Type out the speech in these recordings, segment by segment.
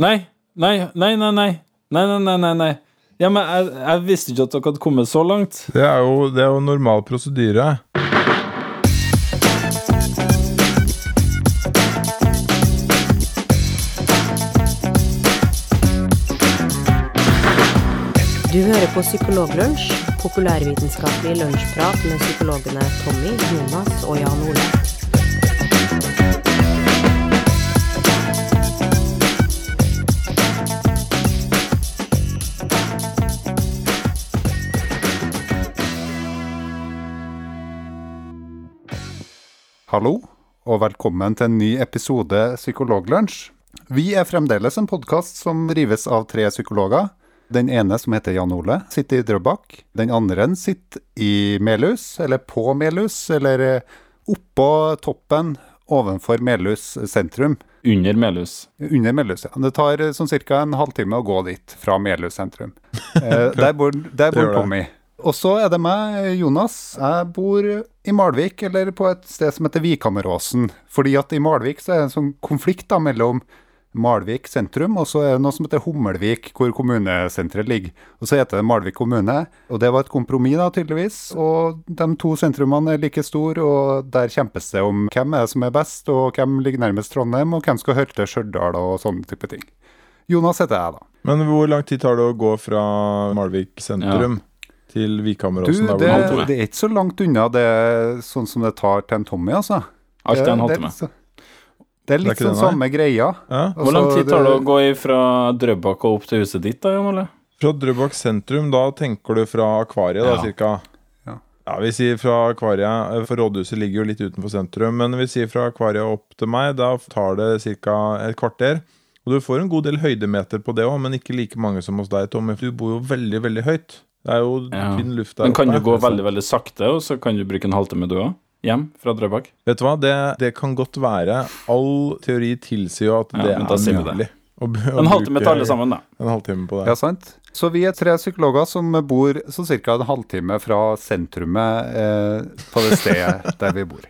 Nei, nei, nei, nei, nei. Nei, nei, nei, nei, nei. Ja, men jeg, jeg visste ikke at dere hadde kommet så langt. Det er jo, det er jo normal prosedyre. Du hører på Psykologlunsj, populærvitenskapelig lunsjprat med psykologene Tommy, Jonas og Jan Ole. Hallo, og velkommen til en ny episode Psykologlunsj. Vi er fremdeles en podkast som rives av tre psykologer. Den ene, som heter Jan Ole, sitter i Drøbak. Den andre sitter i Melhus, eller på Melhus, eller eh, oppå toppen ovenfor Melhus sentrum. Under Melhus. Under Melhus, ja. Det tar eh, sånn ca. en halvtime å gå dit, fra Melhus sentrum. Eh, der bor, der bor. Tommy. Og så er det meg, Jonas. Jeg bor i Malvik, eller på et sted som heter Vikhammeråsen. Fordi at i Malvik så er det en sånn konflikt da mellom Malvik sentrum, og så er det noe som heter Hummelvik, hvor kommunesenteret ligger. Og så heter det Malvik kommune, og det var et kompromiss da, tydeligvis. Og de to sentrumene er like store, og der kjempes det om hvem er det som er best, og hvem ligger nærmest Trondheim, og hvem skal høre til Stjørdal, og sånne type ting. Jonas heter jeg, da. Men hvor lang tid tar det å gå fra Malvik sentrum til Du, Vikhammeråsen? der det, du det er ikke så langt unna det sånn som det tar til en Tommy, altså. Alt er en Det- halvtime. Det er litt, så- det er sånn det, samme greia. Ja. Hvor lang Altså, tid tar det å gå fra Drøbak og opp til huset ditt, da, Jan Ole? Fra Drøbak sentrum, da tenker du fra akvariet, da, Ja. cirka? Ja. Ja, vi sier fra akvariet, for rådhuset ligger jo litt utenfor sentrum, men vi sier fra akvariet opp til meg, da tar det ca. et kvarter. Og du får en god del høydemeter på det òg, men ikke like mange som hos deg, Tommy. Du bor jo veldig, veldig høyt. Det er jo Ja. tynn luft der Men kan oppe. du gå veldig, veldig sakte, og så kan du bruke en halvtime du òg? Hjem fra Drøbak? Vet du hva, det, det kan godt være. All teori tilsier jo at Ja, det er mulig. å å En halvtime til alle sammen, da. En halvtime på det. Ja, sant? Så vi er tre psykologer som bor så ca. en halvtime fra sentrumet eh, på det stedet der vi bor.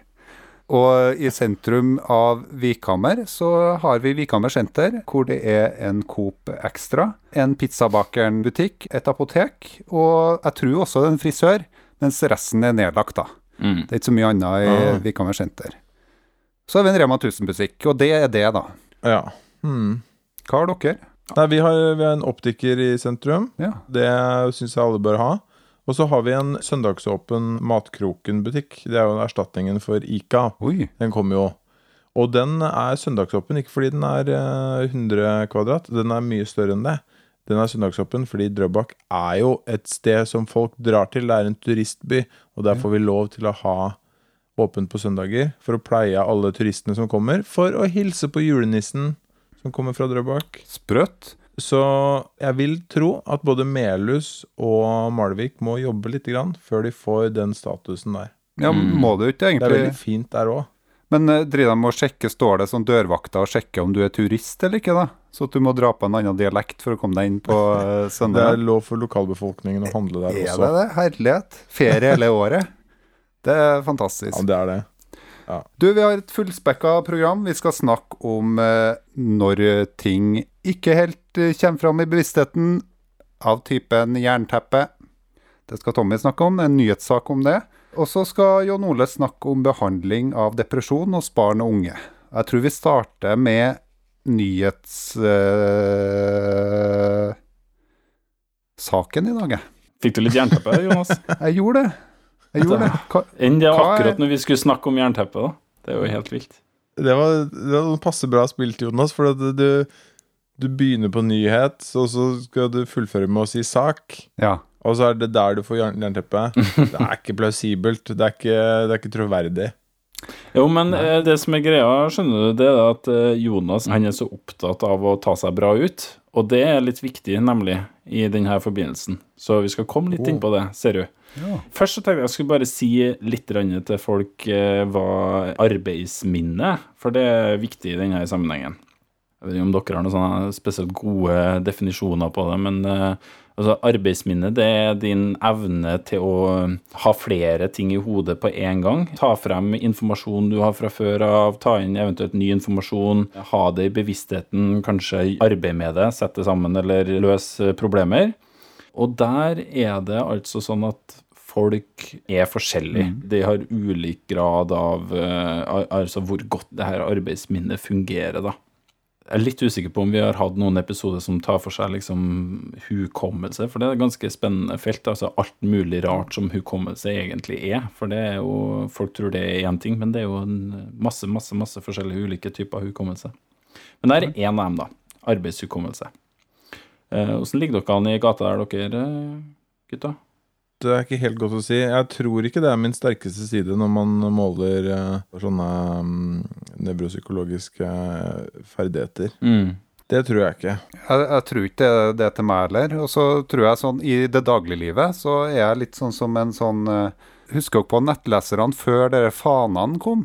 Og i sentrum av Vikhammer så har vi Vikhammer senter, hvor det er en Coop Extra, en pizzabakeren-butikk, et apotek, og jeg tror også en frisør, mens resten er nedlagt, da. Mm. Det er ikke så mye annet i Ah. Vikhammer senter. Så har vi en Rema 1000-butikk, og det er det, da. Ja. Hmm. Hva har dere? Nei, vi har, vi har en optiker i sentrum. Ja. Det syns jeg alle bør ha. Og så har vi en søndagsåpen Matkroken-butikk. Det er jo erstatningen for Ica. Oi. Den kommer jo. Og den er søndagsåpen ikke fordi den er eh, 100 kvadrat, den er mye større enn det. Den er søndagsåpen fordi Drøbak er jo et sted som folk drar til. Det er en turistby, og der får vi lov til å ha åpent på søndager for å pleie alle turistene som kommer, for å hilse på julenissen som kommer fra Drøbak. Sprøtt. Så jeg vil tro at både Melhus og Malvik må jobbe litt grann før de får den statusen der. Ja, må du ikke egentlig. Det er veldig fint der òg. Men eh, driver de med å sjekke, står det sånn dørvakter og sjekker om du er turist eller ikke, da? Så at du må dra på en annen dialekt for å komme deg inn på søndag? Det er lov for lokalbefolkningen å handle der Er det det? Herlighet. Ferie hele året. Det er fantastisk. Ja, det er det. Du, vi har et fullspekka program. Vi skal snakke om eh, når ting ikke helt eh, kommer fram i bevisstheten, av typen jernteppe. Det skal Tommy snakke om, en nyhetssak om det. Og så skal Jon Ole snakke om behandling av depresjon hos barn og unge. Jeg tror vi starter med nyhetssaken eh, i dag, jeg. Fikk du litt jernteppe, Jonas? Jeg gjorde det. Jeg gjorde det. Hva, Enn det Hva er- akkurat når vi skulle snakke om jernteppet, da. Det er jo helt vilt. Det var, det var passe bra spilt, Jonas, for at du, du begynner på nyhet, og så skal du fullføre med å si sak. ja. Og så er det der du får jern- jernteppe. Det er ikke plausibelt. Det er ikke, det er ikke troverdig. Jo, men Nei. det som er greia, skjønner du, det er at eh, Jonas han er så opptatt av å ta seg bra ut. Og det er litt viktig, nemlig, i denne forbindelsen. Så vi skal komme litt inn på det, ser du. Ja. Først så tenkte jeg jeg skulle bare si litt til folk eh, hva arbeidsminne for det er viktig i denne sammenhengen. Jeg vet ikke om dere har noen sånne spesielt gode definisjoner på det, men eh, altså, arbeidsminne det er din evne til å ha flere ting i hodet på én gang. Ta frem informasjon du har fra før av, ta inn eventuelt ny informasjon, ha det i bevisstheten, kanskje arbeide med det, sette sammen eller løse problemer. Og der er det altså sånn at folk er forskjellige. De har ulik grad av eh, altså hvor godt det her arbeidsminnet fungerer, da. Jeg er litt usikker på om vi har hatt noen episoder som tar for seg liksom hukommelse, for det er et ganske spennende felt. Altså alt mulig rart som hukommelse egentlig er. For det er jo Folk tror det er én ting, men det er jo en masse, masse, masse forskjellige ulike typer hukommelse. Men det er én av dem, da. Arbeidshukommelse. Hvordan Åssen ligger dere an i gata der, dere eh, gutta? Det er ikke helt godt å si. Jeg tror ikke det er min sterkeste side når man måler eh, sånne mm, nevropsykologiske eh, ferdigheter. Mm. Det tror jeg ikke. Jeg, jeg tror ikke det, det til meg heller. Og så tror jeg sånn i det dagliglivet så er jeg litt sånn som en sånn eh, Husker dere på nettleserne før dere fanene kom?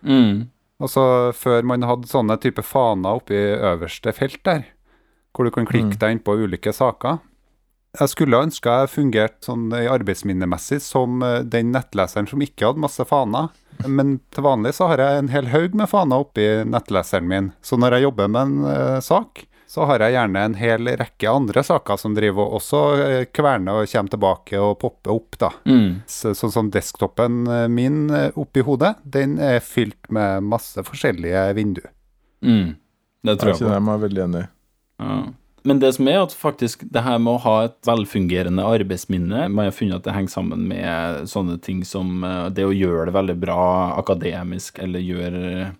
Mm. Altså før man hadde sånne type faner oppe i øverste felt der, hvor du kan klikke deg inn på ulike saker. Jeg skulle ønske jeg fungerte sånn arbeidsminnemessig som eh, den nettleseren som ikke hadde masse faner. Men til vanlig så har jeg en hel haug med faner oppi nettleseren min. Så når jeg jobber med en uh, sak, så har jeg gjerne en hel rekke andre saker som driver og også eh, kverner og kommer tilbake og popper opp, da. Mm. Så, sånn som desktopen eh, min eh, oppi hodet, den er fylt med masse forskjellige vinduer. Mm. Det tror Jeg jeg på. jeg meg veldig enig i. Ja. Men det som er at faktisk det her med å ha et velfungerende arbeidsminne Man har funnet at det henger sammen med sånne ting som eh, det å gjøre det veldig bra akademisk, eller gjøre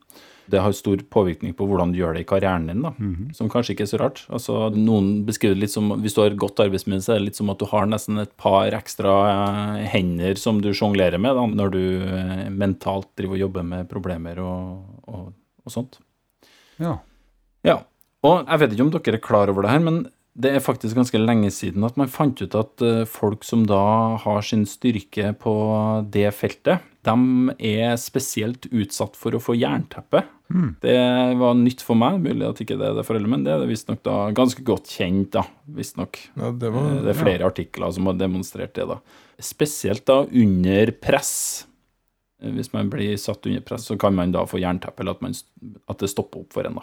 Det har stor påvirkning på hvordan du gjør det i karrieren din, da. Som kanskje ikke er så rart. Altså, noen beskriver det litt som Hvis du har et godt arbeidsminne, så er det litt som at du har nesten et par ekstra eh, hender som du sjonglerer med da, når du eh, mentalt driver og jobber med problemer og, og, og sånt. Ja. Ja, og jeg vet ikke om dere er klar over det her, men det er faktisk ganske lenge siden at man fant ut at eh, folk som da har sin styrke på det feltet, de er spesielt utsatt for å få jernteppe. Det var nytt for meg, mulig at ikke det er det for alle, men det er visstnok ganske godt kjent, da, visstnok. Ja, det var, Eh, Det er flere artikler som har demonstrert det, da. Spesielt da under press. Eh, Hvis man blir satt under press, så kan man da få jernteppe, eller at, man, at det stopper opp for en, da.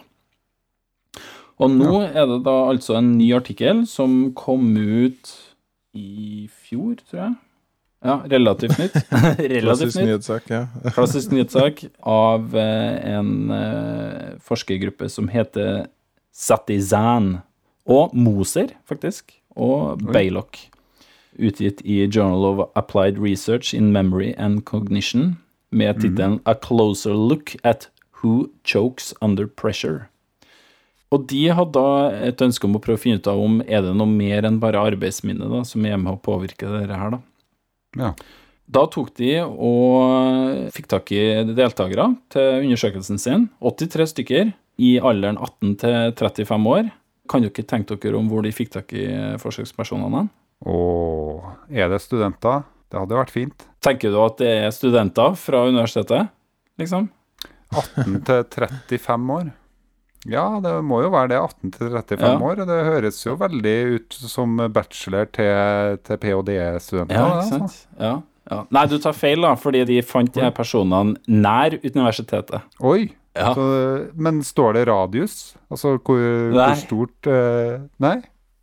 Og nå er det da altså en ny artikkel som kom ut i fjor, tror jeg. Ja, relativt nytt. relativt Klassisk nyhetssak, ja. Klassisk nyhetssak av eh, en eh, forskergruppe som heter Satizan. Og Moser, faktisk. Og Baylock. Utgitt i Journal of Applied Research in Memory and Cognition med tittelen A Closer Look at Who Chokes Under Pressure. Og de hadde da et ønske om å prøve å finne ut av om er det noe mer enn bare arbeidsminne da, som er med å påvirke dette her. da. ja. Da tok de og fikk tak i deltakere til undersøkelsen sin. 83 stykker i alderen 18 til 35 år. Kan dere tenke dere om hvor de fikk tak i forsøkspersonene? Og er det studenter? Det hadde vært fint. Tenker du at det er studenter fra universitetet, liksom? 18 til 35 år. Ja, det må jo være det. 18 til 35 Ja. år. og Det høres jo veldig ut som bachelor til, til ph.d.-studenter. Ja, ikke altså. sant? Ja, ja. Nei, du tar feil, da, fordi de fant de her personene nær universitetet. Oi! Ja. Så, men står det radius? Altså hvor, hvor stort uh, Nei?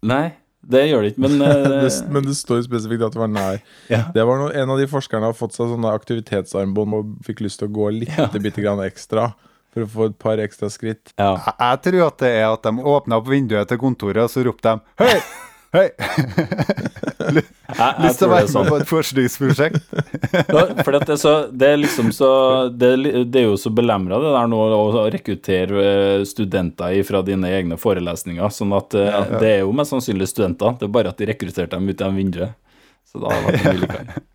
Nei, det gjør det ikke, men uh, Det, men det står spesifikt at det var nær. ja. Det var noe, En av de forskerne har fått seg sånne aktivitetsarmbånd og fikk lyst til å gå litt Ja. bitte grann ekstra. For å få et par ekstra skritt. ja. Jeg, jeg tror at det er at de åpna opp vinduet til kontoret, og så ropte de Hei! Hei! Lyst til å være er sånn. med på et forskningsprosjekt? For det, er så, det er liksom så Det, det er jo så belemra det der nå å rekruttere eh, studenter fra dine egne forelesninger. Sånn at eh, det er jo mest sannsynlig studenter. Det er bare at de rekrutterte dem ut gjennom vinduet. Så da har det vært mye likere.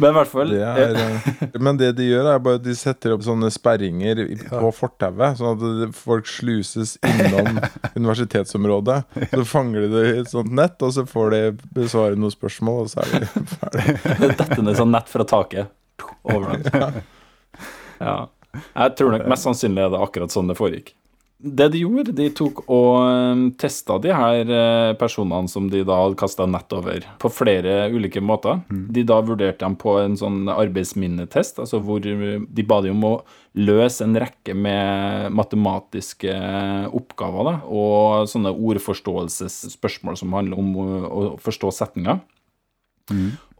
Men i hvert fall Det er, eh, men det de gjør, er bare de setter opp sånne sperringer på fortauet, sånn at folk sluses innom universitetsområdet. Så fanger de det i et sånt nett, og så får de besvare noen spørsmål, og så er de ferdig. Det detter ned sånn nett fra taket. Over dem. Ja. Jeg tror nok mest sannsynlig er det akkurat sånn det foregikk. Det de gjorde, de tok og testa de her eh, personene som de da hadde kasta nett over, på flere ulike måter. De da vurderte dem på en sånn arbeidsminnetest, altså hvor de ba de om å løse en rekke med matematiske oppgaver, da, og sånne ordforståelsesspørsmål som handler om å forstå setninger.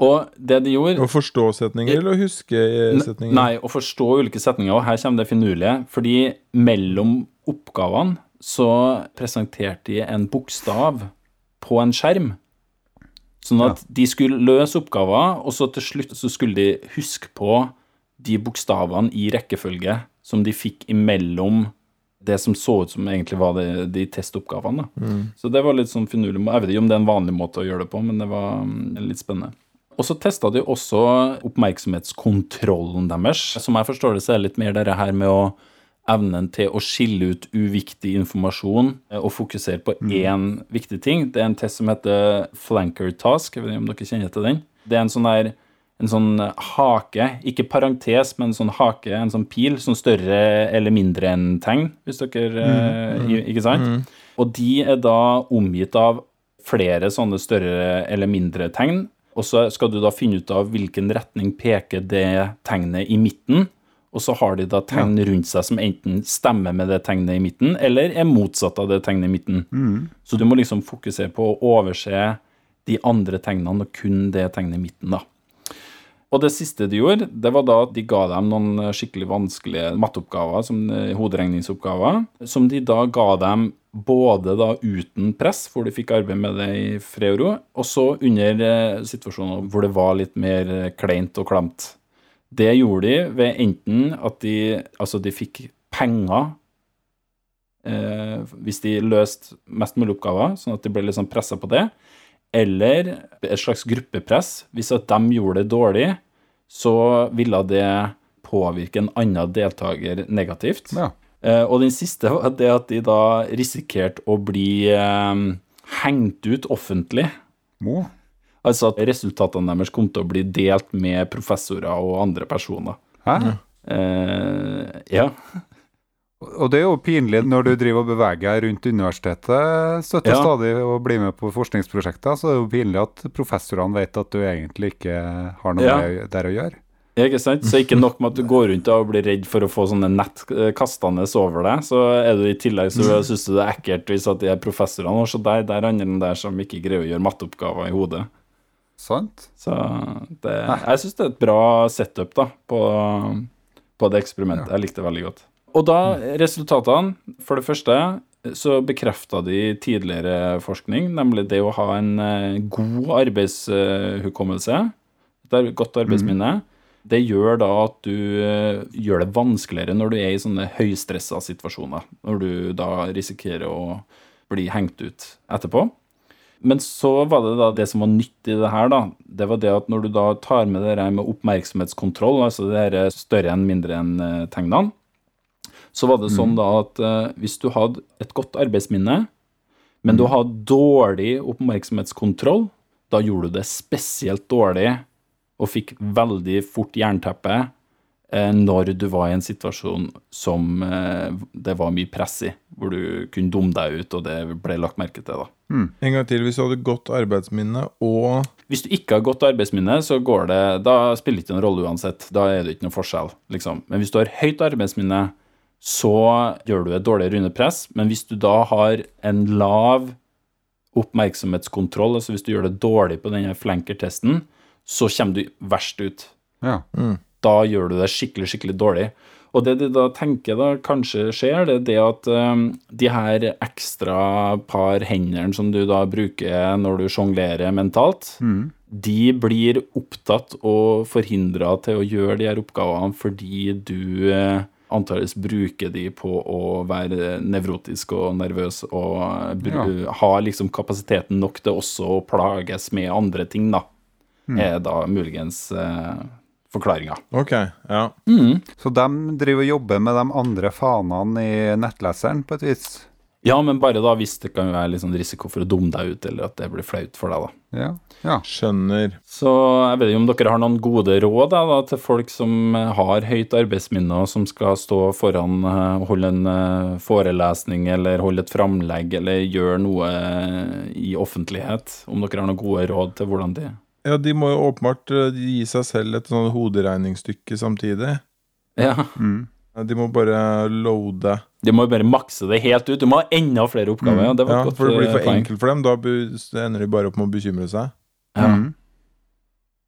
Og det de gjorde Å forstå setninger eller å huske eh, setninger? Nei, å forstå ulike setninger, og her kommer det finurlige. Fordi mellom oppgavene så presenterte de en bokstav på en skjerm. Sånn at de skulle løse oppgaver, og så til slutt så skulle de huske på de bokstavene i rekkefølge som de fikk imellom det som så ut som egentlig var det, de testoppgavene. Da. Så det var litt sånn finurlig. Jeg vet ikke om det er en vanlig måte å gjøre det på, men det var mm, litt spennende. Og så testa de også oppmerksomhetskontrollen deres. Som jeg forstår det, så er det litt mer det her med å evnen til å skille ut uviktig informasjon eh, og fokusere på én viktig ting. Det er en test som heter flanker task. Jeg vet ikke om dere kjenner til den. Det er en sånn der en sånn hake, ikke parentes, men en sånn hake, en sånn pil, sånn større eller mindre enn tegn, hvis dere mm, mm, Ikke sant? Og de er da omgitt av flere sånne større eller mindre tegn, og så skal du da finne ut av hvilken retning peker det tegnet i midten, og så har de da tegn rundt seg som enten stemmer med det tegnet i midten, eller er motsatt av det tegnet i midten. Så du må liksom fokusere på å overse de andre tegnene og kun det tegnet i midten, da. Og det siste de gjorde, det var da at de ga dem noen eh, skikkelig vanskelige matteoppgaver, som eh, hoderegningsoppgaver, som de da ga dem både da uten press, hvor de fikk arbeide med det i fred og ro, og så under eh, situasjoner hvor det var litt mer kleint og klamt. Det gjorde de ved enten at de, altså de fikk penger eh, hvis de løste mest mulig oppgaver, sånn at de ble litt sånn pressa på det, eller et slags gruppepress. Hvis at de gjorde det dårlig, så ville det påvirke en annen deltaker negativt. Ja. Eh, og den siste var det at de da risikerte å bli eh, hengt ut offentlig. Mo. Altså at resultatene deres kom til å bli delt med professorer og andre personer. Hæ? Eh, ja. Og det er jo pinlig når du driver og beveger deg rundt universitetet støtter Ja. stadig og blir med på forskningsprosjekter, så er det jo pinlig at professorene vet at du egentlig ikke har noe Ja. der å gjøre. Ja, Ikke sant? Så ikke nok med at du går rundt og blir redd for å få sånne nett eh, kastende over deg, så er du i tillegg så syns du det er ekkelt hvis at de er professorene og så der, der andre enn der som ikke greier å gjøre matteoppgaver i hodet. Sant? Så det, jeg syns det er et bra setup da, på, på det eksperimentet. Jeg likte det veldig godt. Og da, resultatene For det første så bekrefta de tidligere forskning, nemlig det å ha en eh, god arbeidshukommelse, et godt arbeidsminne. Det gjør da at du eh, gjør det vanskeligere når du er i sånne høystressa situasjoner. Når du da risikerer å bli hengt ut etterpå. Men så var det da det som var nytt i det her, da. Det var det at når du da tar med det her med oppmerksomhetskontroll, altså det her større enn mindre enn eh, tegnene, så var det sånn da at uh, hvis du hadde et godt arbeidsminne, men du hadde dårlig oppmerksomhetskontroll, da gjorde du det spesielt dårlig og fikk veldig fort jernteppe uh, når du var i en situasjon som uh, det var mye press i, hvor du kunne dumme deg ut, og det ble lagt merke til, da. En gang til, hvis du hadde godt arbeidsminne og Hvis du ikke har godt arbeidsminne, så går det Da spiller det ikke noen rolle uansett. Da er det ikke noe forskjell, liksom. Men hvis du har høyt arbeidsminne, så gjør du et dårligere underpress. Men hvis du da har en lav oppmerksomhetskontroll, altså hvis du gjør det dårlig på denne flanker-testen, så kommer du verst ut. Ja. Da gjør du det skikkelig, skikkelig dårlig. Og det de da tenker da kanskje skjer, det er det at um, de her ekstra par hendene som du da bruker når du sjonglerer mentalt, de blir opptatt og forhindra til å gjøre de her oppgavene fordi du eh, antakeligvis bruker de på å være nevrotisk og nervøs og bru ha liksom kapasiteten nok til også å plages med andre ting, da. Er da muligens eh, forklaringa. Ok, ja. Så de driver og jobber med de andre fanene i nettleseren på et vis? Ja, men bare da hvis det kan være litt sånn risiko for å dumme deg ut, eller at det blir flaut for deg, da. Ja. ja. Skjønner. Så jeg vet ikke om dere har noen gode råd da, da, til folk som har høyt arbeidsminne, og som skal stå foran og holde en eh, forelesning eller holde et framlegg eller gjøre noe eh, i offentlighet. Om dere har noen gode råd til hvordan de Ja, de må jo åpenbart eh, gi seg selv et sånn hoderegningsstykke samtidig. Ja. Mm. De må bare loade. De må bare makse det helt ut. Du må ha enda flere oppgaver. Ja, det var Ja, godt for det blir eh, for poeng. enkelt for dem. Da ender de bare opp med å bekymre seg. Ja, Mm.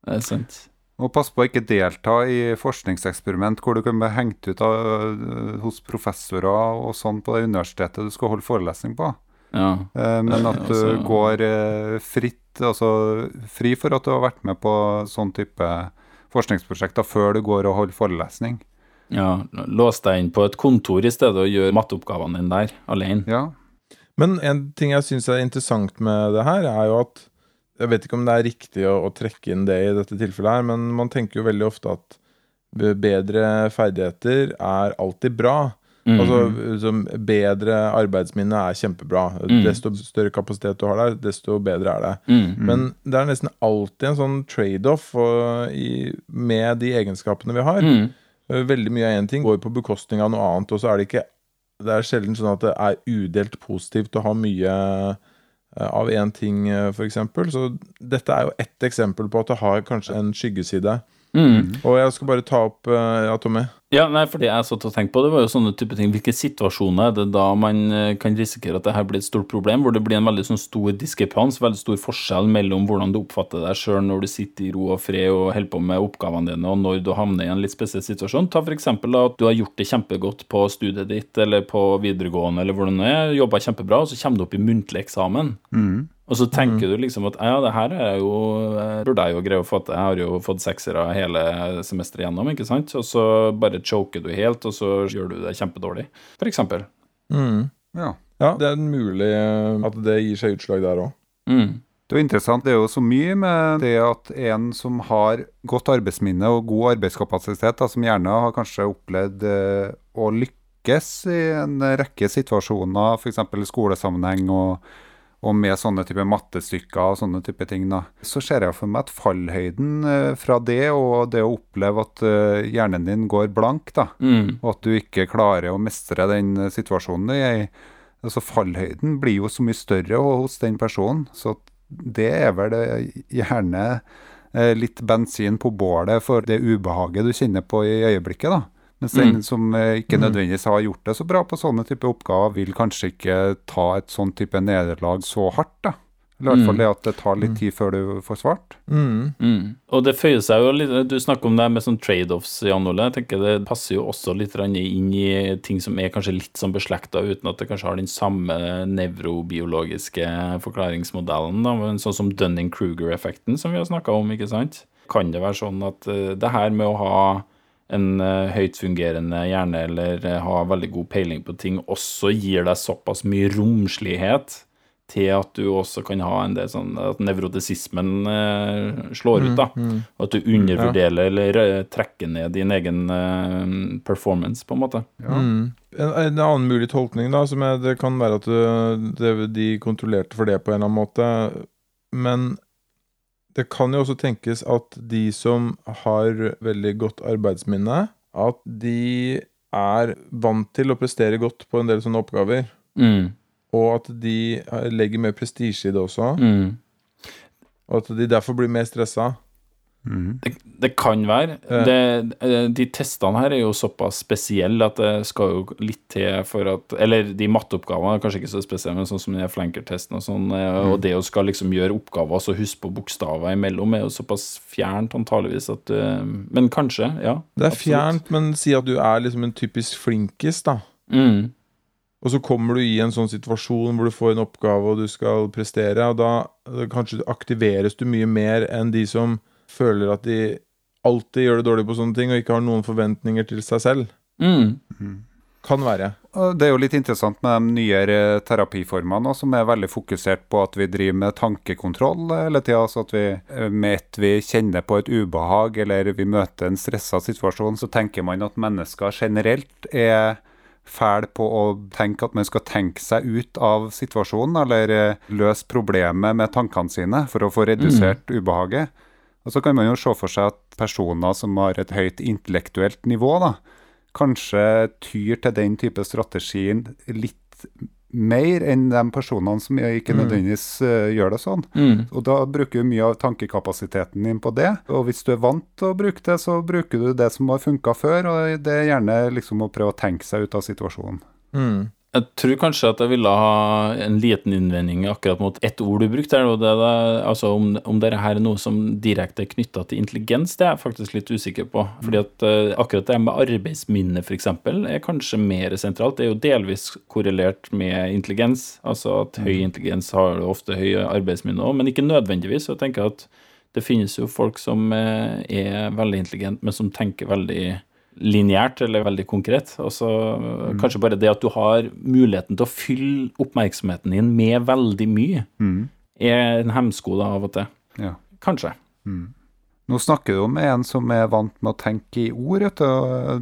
det er sant. Og pass på å ikke delta i forskningseksperiment hvor du kan bli hengt ut av, øh, hos professorer og sånn på det universitetet du skal holde forelesning på. Ja. Eh, men at du altså- går eh, fritt, altså fri for at du har vært med på sånn type forskningsprosjekter før du går og holder forelesning. Ja. Lås deg inn på et kontor i stedet og gjør matteoppgavene dine der, alene. Ja. Men en ting jeg syns er interessant med det her, er jo at Jeg vet ikke om det er riktig å, å trekke inn det i dette tilfellet her, men man tenker jo veldig ofte at bedre ferdigheter er alltid bra. Mm. Altså som bedre arbeidsminne er kjempebra. Mm. Desto større kapasitet du har der, desto bedre er det. Mm. Men det er nesten alltid en sånn trade-off med de egenskapene vi har. Mm. Veldig mye av én ting går på bekostning av noe annet, og så er det ikke Det er sjelden sånn at det er udelt positivt å ha mye eh, av én ting, f.eks. Så dette er jo ett eksempel på at det har kanskje en skyggeside. Mm. Og jeg skal bare ta opp eh, Ja, Tommy. Ja, nei, for det jeg satt og tenkte på, det var jo sånne type ting. Hvilke situasjoner er det da man eh, kan risikere at det her blir et stort problem, hvor det blir en veldig sånn stor diskrepans, veldig stor forskjell mellom hvordan du oppfatter deg sjøl når du sitter i ro og fred og holder på med oppgavene dine, og når du havner i en litt spesiell situasjon. Ta eksempel at du har gjort det kjempegodt på studiet ditt eller på videregående eller hvordan det er, jobba kjempebra, og så kommer du opp i muntlig eksamen. Mm. Og så tenker du liksom at ja, det her er jo, eh, burde jeg jo greie å få til. Jeg har jo fått seksere hele semesteret gjennom, ikke sant? Og så bare choker du helt, og så gjør du det kjempedårlig, for eksempel. Mm. ja. Ja, det er mulig eh, at det gir seg utslag der òg. Mm. Det er jo interessant. Det er jo så mye med det at en som har godt arbeidsminne og god arbeidskapasitet, da, som gjerne har kanskje opplevd eh, å lykkes i en rekke situasjoner, f.eks. i skolesammenheng og, og med sånne type mattestykker og sånne type ting, da. så ser jeg for meg at fallhøyden eh, fra det og det å oppleve at eh, hjernen din går blank, da, Mm. og at du ikke klarer å mestre den eh, situasjonen i. Altså Fallhøyden blir jo så mye større hos den personen, så det er vel gjerne litt bensin på bålet for det ubehaget du kjenner på i øyeblikket. da. Mens den Mm. som eh, ikke nødvendigvis har gjort det så bra på sånne type oppgaver, vil kanskje ikke ta et sånn type nederlag så hardt. da. Eller i hvert fall Mm. det at det tar litt tid før du får svart. Mm. Mm. Og det føyer seg jo litt Du snakker om det med sånn trade-offs, Jan Ole. Jeg tenker Det passer jo også litt inn i ting som er kanskje litt sånn beslekta, uten at det kanskje har den samme nevrobiologiske forklaringsmodellen. Da. Men Sånn som Dunning-Kruger-effekten, som vi har snakka om, ikke sant? Kan det være sånn at eh, det her med å ha en høyt høytfungerende hjerne eller har ha veldig god peiling på ting også gir deg såpass mye romslighet til at du også kan ha en del sånn at nevrotisismen eh, slår ut, da. Og at du undervurderer eller eh, trekker ned din egen eh, performance, på en måte. Mm. En, en annen mulig tolkning da, som er, det kan være at du, det, de kontrollerte for det på en eller annen måte. Men det kan jo også tenkes at de som har veldig godt arbeidsminne, at de er vant til å prestere godt på en del sånne oppgaver. Mm. Og at de eh, legger mer prestisje i det også. Mm. Og at de derfor blir mer stressa. Det, det kan være. Ja. Det, eh, de testene her er jo såpass spesielle at det skal jo litt til for at Eller de matteoppgavene er kanskje ikke så spesielle, men sånn som den flankertesten og sånn, mm. og det å skal liksom gjøre oppgaver og så huske på bokstaver imellom, er jo såpass fjernt antageligvis at eh, Men kanskje, ja. Det er absolutt. fjernt, men si at du er liksom en typisk flinkis, da. Mm. Og så kommer du i en sånn situasjon hvor du får en oppgave og du skal prestere, og da kanskje aktiveres du mye mer enn de som føler at de alltid gjør det dårlig på sånne ting, og ikke har noen forventninger til seg selv. Mm. Kan være. Det er jo litt interessant med de nyere terapiformene som er veldig fokusert på at vi driver med tankekontroll hele tida. Altså at vi med ett vi kjenner på et ubehag eller vi møter en stressa situasjon, så tenker man at mennesker generelt er fæl på å tenke at man skal tenke seg ut av situasjonen, eller løse problemet med tankene sine for å få redusert ubehaget. Og så kan man jo se for seg at personer som har et høyt intellektuelt nivå, da, kanskje tyr til den type strategien litt mer enn de personene som ikke nødvendigvis eh, gjør det sånn. Mm. Og da bruker du mye av tankekapasiteten din på det. Og hvis du er vant til å bruke det, så bruker du det som har funka før, og det er gjerne liksom å prøve å tenke seg ut av situasjonen. Mm. Jeg tror kanskje at jeg ville ha en liten innvending akkurat mot ett ord du brukte og det er altså om, om dette her er noe som direkte er knytta til intelligens, det er jeg faktisk litt usikker på. Fordi at uh, akkurat det med arbeidsminne f.eks. er kanskje mer sentralt. Det er jo delvis korrelert med intelligens. Altså at høy intelligens har ofte høy arbeidsminne òg, men ikke nødvendigvis. Så jeg tenker at det finnes jo folk som eh, er veldig intelligente, men som tenker veldig lineært eller veldig konkret. Og så Mm. kanskje bare det at du har muligheten til å fylle oppmerksomheten din med veldig mye, er en hemsko av og til. Ja. Kanskje. Nå snakker du om en som er vant med å tenke i ord.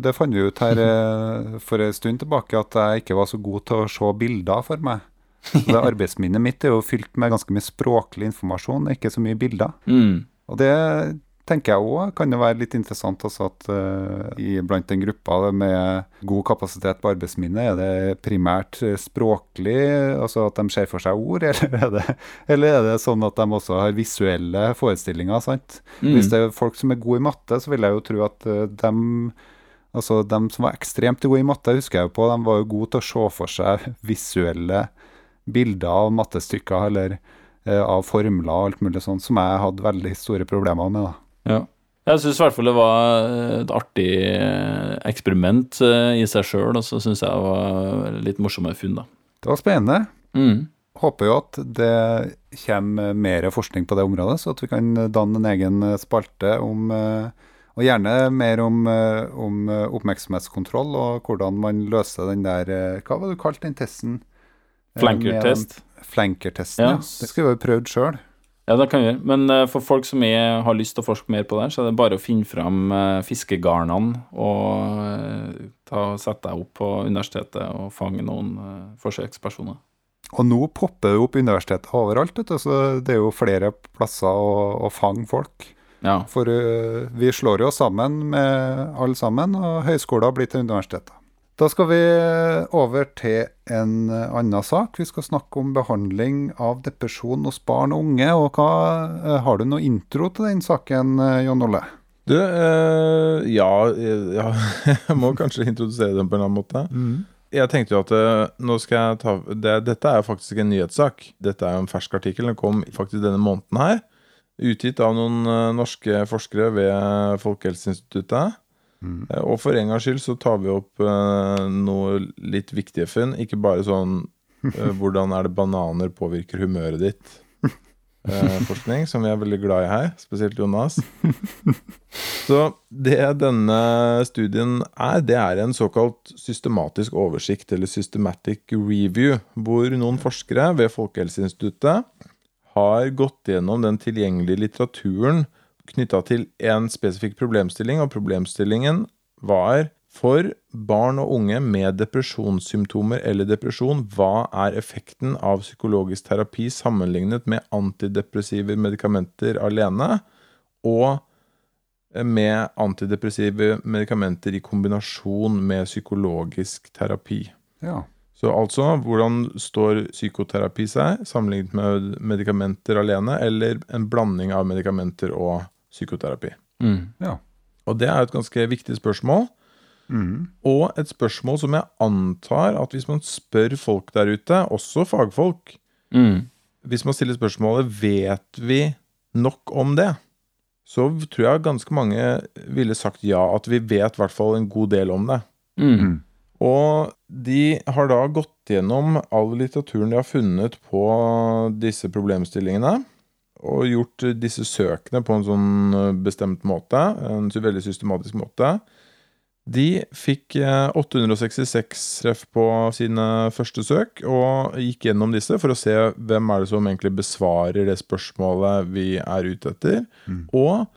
Det fant vi ut her eh, for en stund tilbake, at jeg ikke var så god til å se bilder for meg. Så det Arbeidsminnet mitt er jo fylt med ganske mye språklig informasjon, ikke så mye bilder. Mm. Og det tenker jeg òg kan jo være litt interessant også at uh, i, blant en gruppe med god kapasitet på arbeidsminne, er det primært eh, språklig, altså at de ser for seg ord, eller er det, eller er det sånn at de også har visuelle forestillinger? sant? Mm. Hvis det er folk som er gode i matte, så vil jeg jo tro at uh, dem Altså, De som var ekstremt gode i matte, husker jeg jo på, de var jo gode til å se for seg visuelle bilder av mattestykker eller eh, av formler og alt mulig sånt, som jeg hadde veldig store problemer med. da. Ja. Jeg syns i hvert fall det var et artig eh, eksperiment eh, i seg sjøl, og så syns jeg det var litt morsomme funn, da. Det var spennende. Mm. Håper jo at det kommer mer forskning på det området, så at vi kan danne en egen spalte om eh, Og gjerne mer om, eh, om eh, oppmerksomhetskontroll og hvordan man løser den der eh, Hva var det du kalte den testen? Eh, Flankertest. Flankertesten, Ja. ja. Det skulle vi jo prøvd sjøl. Ja, det kan vi gjøre. Men eh, for folk som er, har lyst til å forske mer på det, så er det bare å finne fram uh, fiskegarnene og eh, ta, sette deg opp på universitetet og fange noen eh, forsøkspersoner. Og nå popper det opp universiteter overalt, vet du, så det er jo flere plasser å, å fange folk. Ja. For eh, vi slår jo sammen med alle sammen, og høyskoler blir til universiteter. Da skal vi over til en annen sak. Vi skal snakke om behandling av depresjon hos barn og unge. Og hva, eh, Har du noe intro til den saken, eh, Jon Olle? Du, eh, ja, ja Jeg må kanskje introdusere den på en annen måte. Jeg tenkte jo at nå skal jeg ta det, Dette er jo faktisk en nyhetssak. Dette er jo en fersk artikkel. Den kom faktisk denne måneden her. Utgitt av noen norske forskere ved Folkehelseinstituttet. Eh, Og for en gangs skyld så tar vi opp uh, noe litt viktige funn. Ikke bare sånn uh, hvordan er det bananer påvirker humøret ditt. eh, forskning, som vi er veldig glad i her, spesielt Jonas. Så det denne studien er, det er en såkalt systematisk oversikt, eller systematic review, hvor noen forskere ved Folkehelseinstituttet har gått gjennom den tilgjengelige litteraturen knytta til en spesifikk problemstilling, og problemstillingen var for barn og unge med depresjonssymptomer eller depresjon, hva er effekten av psykologisk terapi sammenlignet med antidepressive medikamenter alene, og med antidepressive medikamenter i kombinasjon med psykologisk terapi. Ja. Så altså, hvordan står psykoterapi seg sammenlignet med medikamenter alene, eller en blanding av medikamenter og psykoterapi? Mm. ja. Og det er et ganske viktig spørsmål, Mm. og et spørsmål som jeg antar at hvis man spør folk der ute, også fagfolk, Mm. hvis man stiller spørsmålet vet vi nok om det, så tror jeg ganske mange ville sagt ja, at vi vet i hvert fall en god del om det. Mm. Og de har da gått gjennom all litteraturen de har funnet på disse problemstillingene, og gjort disse søkene på en sånn eh, bestemt måte, en veldig systematisk måte. De fikk eh, 866 treff på sine første søk, og gikk gjennom disse for å se hvem er det som egentlig besvarer det spørsmålet vi er ute etter. Og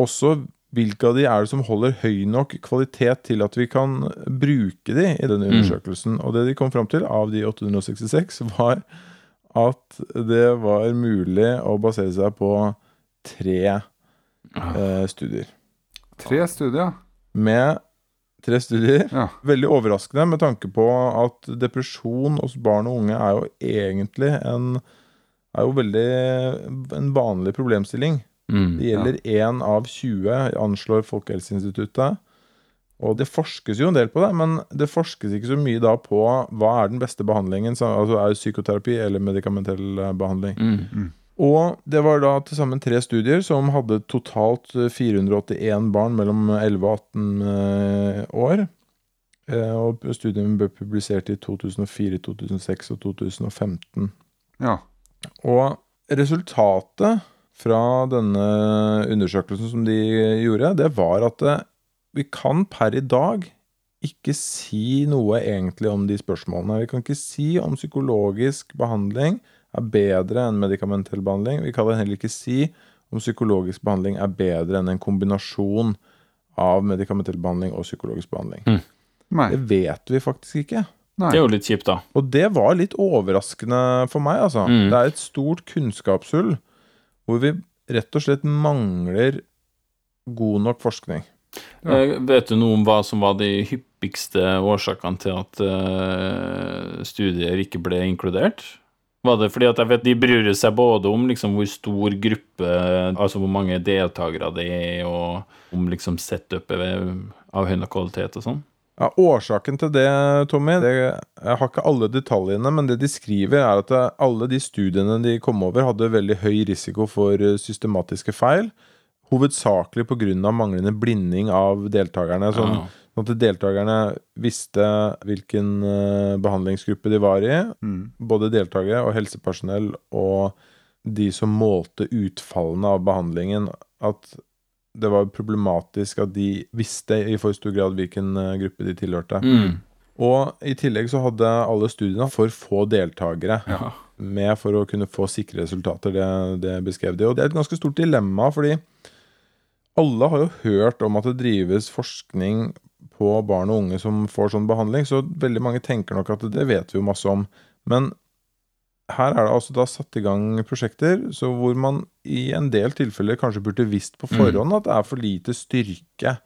også hvilke av de er det som holder høy nok kvalitet til at vi kan bruke de i denne undersøkelsen. Og det de kom fram til av de 866, var at det var mulig å basere seg på tre eh, studier. Tre studier. Med tre studier. Ja. Veldig overraskende med tanke på at depresjon hos barn og unge er jo egentlig en er jo veldig en vanlig problemstilling. Mm. Det gjelder én av 20, anslår Folkehelseinstituttet. Og det forskes jo en del på det, men det forskes ikke så mye da på hva er den beste behandlingen. så- Altså er det psykoterapi eller medikamentell eh, behandling. Mm. Og det var da til sammen tre studier som hadde totalt eh, 481 barn mellom 11 og 18 eh, år. Eh, Og studiene ble publisert i 2004, 2006 og 2015. Ja. Og resultatet fra denne undersøkelsen som de gjorde, det var at eh, vi kan per i dag ikke si noe egentlig om de spørsmålene. Vi kan ikke si om psykologisk behandling er bedre enn medikamentell behandling. Vi kan heller ikke si om psykologisk behandling er bedre enn en kombinasjon av medikamentell behandling og psykologisk behandling. Nei. Det vet vi faktisk ikke. Nei. Det er jo litt kjipt, da. Og det var litt overraskende for meg, altså. Mm. Det er et stort kunnskapshull hvor vi rett og slett mangler god nok forskning. Eh, vet du noe om hva som var de hyppigste årsakene til at uh, studier ikke ble inkludert? Var det fordi at jeg vet de bryr seg både om liksom hvor stor gruppe, altså hvor mange deltakere det er, og om liksom setupet av høy kvalitet og sånn? Ja, Årsaken til det, Tommy det, Jeg har ikke alle detaljene, men det de skriver, er at alle de studiene de kom over, hadde veldig høy risiko for eh, systematiske feil. Hovedsakelig pga. manglende blinding av deltakerne. Sånn, Ja. sånn at deltakerne visste hvilken eh, behandlingsgruppe de var i. Mm. Både deltakere og helsepersonell og de som målte utfallene av behandlingen, at det var problematisk at de visste i for stor grad hvilken eh, gruppe de tilhørte. Mm. Og i tillegg så hadde alle studiene for få deltakere Ja. med for å kunne få sikre resultater. Det, det beskrev de. Og det er et ganske stort dilemma, fordi alle har jo hørt om at det drives forskning på barn og unge som får sånn behandling, så veldig mange tenker nok at det vet vi jo masse om. Men her er det altså da satt i gang prosjekter så hvor man i en del tilfeller kanskje burde visst på forhånd at det er for lite styrke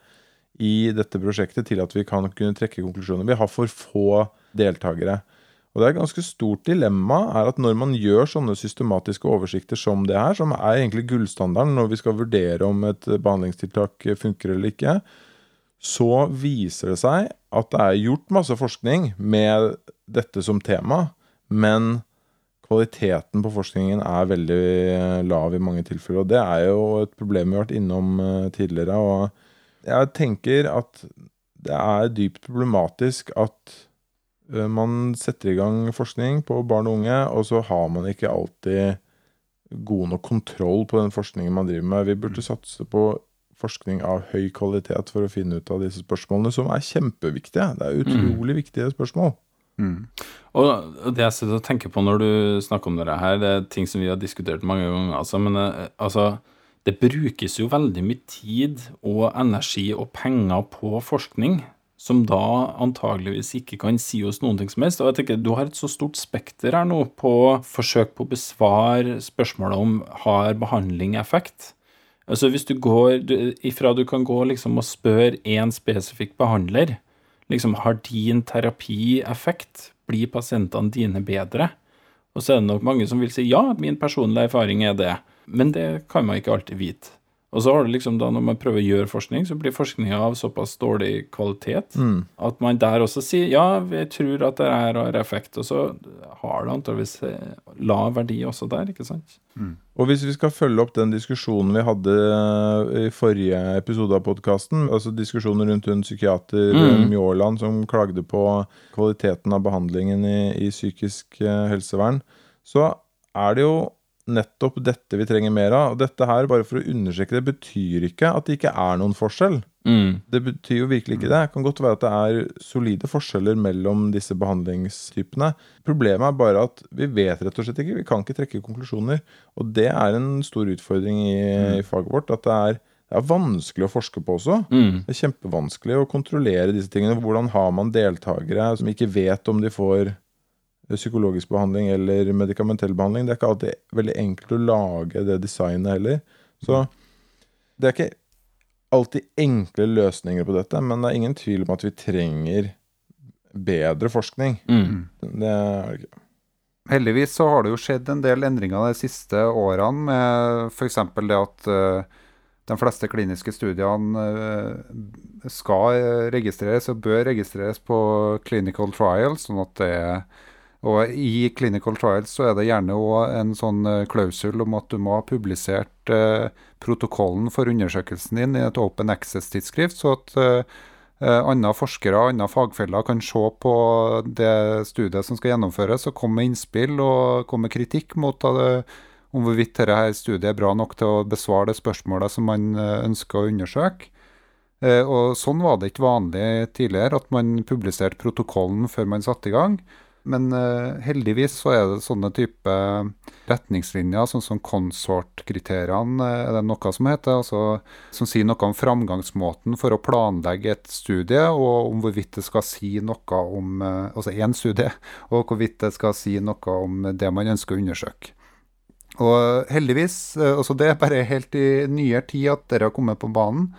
i dette prosjektet til at vi kan kunne trekke konklusjoner. Vi har for få deltakere. Og det er et ganske stort dilemma er at når man gjør sånne systematiske oversikter som det her, som er egentlig gullstandarden når vi skal vurdere om et behandlingstiltak funker eller ikke, så viser det seg at det er gjort masse forskning med dette som tema, men kvaliteten på forskningen er veldig lav i mange tilfeller. Og det er jo et problem vi har vært innom eh, tidligere. Og jeg tenker at det er dypt problematisk at eh, man setter i gang forskning på barn og unge, og så har man ikke alltid god nok kontroll på den forskningen man driver med. Vi burde satse på forskning av høy kvalitet for å finne ut av disse spørsmålene, som er kjempeviktige. Det er utrolig viktige spørsmål. Mm. Og det jeg sitter og tenker på når du snakker om det her, det er ting som vi har diskutert mange ganger, altså, men eh, altså Det brukes jo veldig mye tid og energi og penger på forskning som da antageligvis ikke kan si oss noen ting som helst. Og jeg tenker Du har et så stort spekter her nå på forsøk på å besvare spørsmålet om har behandling effekt. Altså Hvis du går du, ifra du kan gå liksom og spørre én spesifikk behandler liksom Har din terapi effekt? Blir pasientene dine bedre? Og så er det nok mange som vil si ja, min personlige erfaring er det. Men det kan man ikke alltid vite. Og så har du liksom da når man prøver å gjøre forskning, så blir forskninga av såpass dårlig kvalitet at man der også sier ja, vi tror at det her har effekt, og så har det antakeligvis eh, lav verdi også der, ikke sant? Og hvis vi skal følge opp den diskusjonen vi hadde i forrige episode av podkasten, altså diskusjonen rundt en psykiater Mm. Mjåland som klagde på kvaliteten av behandlingen i, i psykisk eh, helsevern, så er det jo nettopp dette vi trenger mer av. Og dette her, bare for å understreke det, betyr ikke at det ikke er noen forskjell. Mm. Det betyr jo virkelig ikke det. Det kan godt være at det er solide forskjeller mellom disse behandlingstypene. Problemet er bare at vi vet rett og slett ikke. Vi kan ikke trekke konklusjoner. Og det er en stor utfordring i, i faget vårt. At det er det er vanskelig å forske på også. Mm. Det er kjempevanskelig å kontrollere disse tingene. Hvordan har man deltakere som ikke vet om de får psykologisk behandling eller medikamentell behandling? Det er ikke alltid veldig enkelt å lage det designet heller. Så det er ikke alltid enkle løsninger på dette, men det er ingen tvil om at vi trenger bedre forskning. Mm. Det er det ikke. Heldigvis så har det jo skjedd en del endringer de siste årene, med f.eks. det at eh, de fleste kliniske studiene eh, skal registreres og bør registreres på clinical trials. sånn at det er og I clinical trials så er det gjerne òg en sånn eh, klausul om at du må ha publisert eh, protokollen for undersøkelsen din i et open access-tidsskrift, så at eh, eh, andre forskere og andre fagfeller kan se på det studiet som skal gjennomføres, og komme med innspill og komme med kritikk mot det, om hvorvidt dette studiet er bra nok til å besvare det spørsmålet som man eh, ønsker å undersøke. Eh, og Sånn var det ikke vanlig tidligere, at man publiserte protokollen før man satte i gang. Men uh, heldigvis så er det sånne type retningslinjer, sånn som konsort-kriteriene, eh, er det noe som heter, altså, som sier noe om framgangsmåten for å planlegge et studie, og om hvorvidt det skal si noe om uh, Altså én studie, og hvorvidt det skal si noe om det man ønsker å undersøke. Og heldigvis, altså det er bare helt i nyere tid at dere har kommet på banen.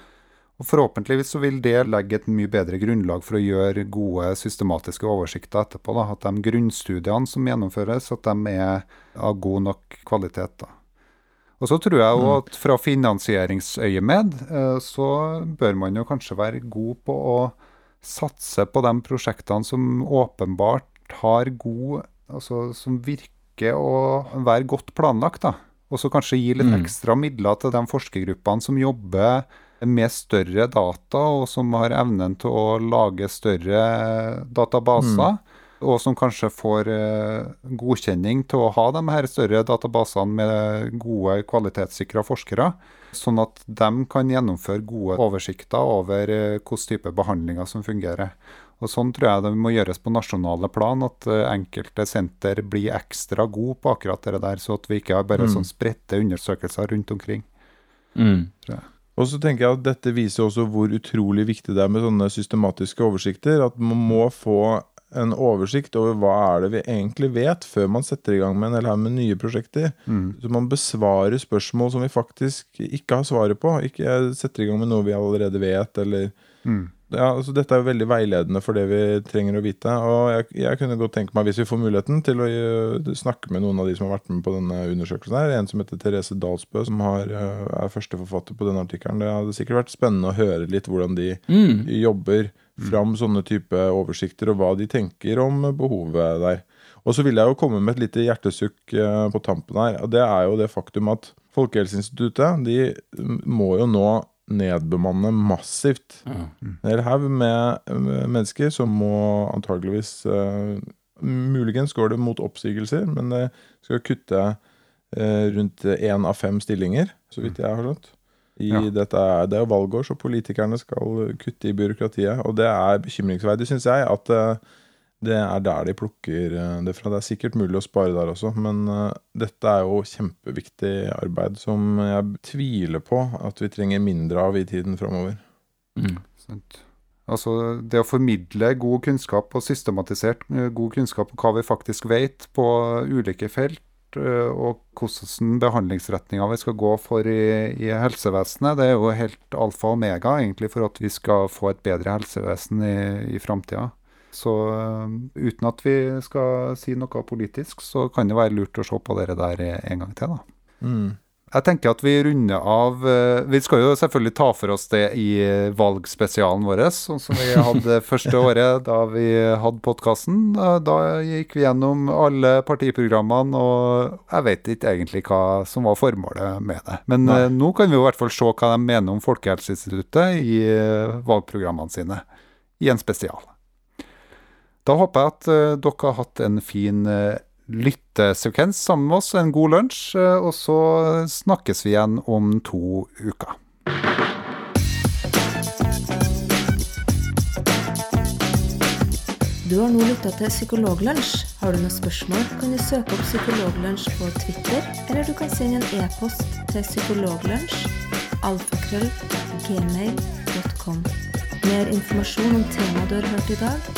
Og Forhåpentligvis så vil det legge et mye bedre grunnlag for å gjøre gode systematiske oversikter etterpå. Da. At de grunnstudiene som gjennomføres, at de er av god nok kvalitet. Da. Og så tror jeg jo at fra finansieringsøyemed eh, så bør man jo kanskje være god på å satse på de prosjektene som åpenbart har god Altså som virker å være godt planlagt, da. Og så kanskje gi litt Mm. ekstra midler til de forskergruppene som jobber med større data, og som har evnen til å lage større databaser. Og som kanskje får eh, godkjenning til å ha de her større databasene med gode, kvalitetssikra forskere. Sånn at de kan gjennomføre gode oversikter over eh, hvilken type behandlinger som fungerer. Og Sånn tror jeg det må gjøres på nasjonale plan, at eh, enkelte senter blir ekstra gode på akkurat det der, så at vi ikke har bare Mm. sånn spredte undersøkelser rundt omkring. Mm. Og så tenker jeg at dette viser også hvor utrolig viktig det er med sånne systematiske oversikter. At man må få en oversikt over hva er det vi egentlig vet, før man setter i gang med en hel haug med nye prosjekter. Mm. Så man besvarer spørsmål som vi faktisk ikke har svaret på. Ikke setter i gang med noe vi allerede vet, eller Mm. Ja, altså Dette er jo veldig veiledende for det vi trenger å vite. Og jeg, jeg kunne godt tenke meg, hvis vi får muligheten, til å eh, snakke med noen av de som har vært med på denne undersøkelsen. her En som heter Therese Dalsbø, som har, eh, er første forfatter på denne artikkelen. Det hadde sikkert vært spennende å høre litt hvordan de Mm. jobber fram sånne type oversikter, og hva de tenker om behovet der. Og så vil jeg jo komme med et lite hjertesukk eh, på tampen her. og Det er jo det faktum at Folkehelseinstituttet de må jo nå nedbemanne massivt. Ja. En hel haug med mennesker som må antageligvis uh, Muligens går det mot oppsigelser, men det skal kutte uh, rundt én av fem stillinger, så vidt jeg har skjønt. I Ja. dette er, det er jo valgår, så politikerne skal kutte i byråkratiet. Og det er bekymringsverdig, syns jeg, at eh, det er der de plukker eh, det fra. Det er sikkert mulig å spare der også, men eh, dette er jo kjempeviktig arbeid som jeg tviler på at vi trenger mindre av i tiden framover. Mm. Altså det å formidle god kunnskap og systematisert eh, god kunnskap om hva vi faktisk vet på ulike felt, og hvordan behandlingsretninga vi skal gå for i, i helsevesenet, det er jo helt alfa og omega egentlig for at vi skal få et bedre helsevesen i, i framtida. Så eh, uten at vi skal si noe politisk, så kan det være lurt å se på det der en gang til, da. Mm. Jeg tenker at vi runder av eh, Vi skal jo selvfølgelig ta for oss det i valgspesialen vår, sånn som vi hadde første året da vi hadde podkasten. Da, gikk vi gjennom alle partiprogrammene, og jeg vet ikke egentlig hva som var formålet med det. Men Nei. eh, nå kan vi jo i hvert fall se hva de mener om Folkehelseinstituttet i valgprogrammene sine, i en spesial. Da håper jeg at eh, dere har hatt en fin eh, lyttesekvens sammen med oss, en god lunsj, eh, og så snakkes vi igjen om to uker. Du har nå lytta til Psykologlunsj. Har du noen spørsmål, kan du søke opp Psykologlunsj på Twitter, eller du kan sende en e-post til psykologlunsj alfakrøll gmail.com. Mer informasjon om temaet du har hørt i dag,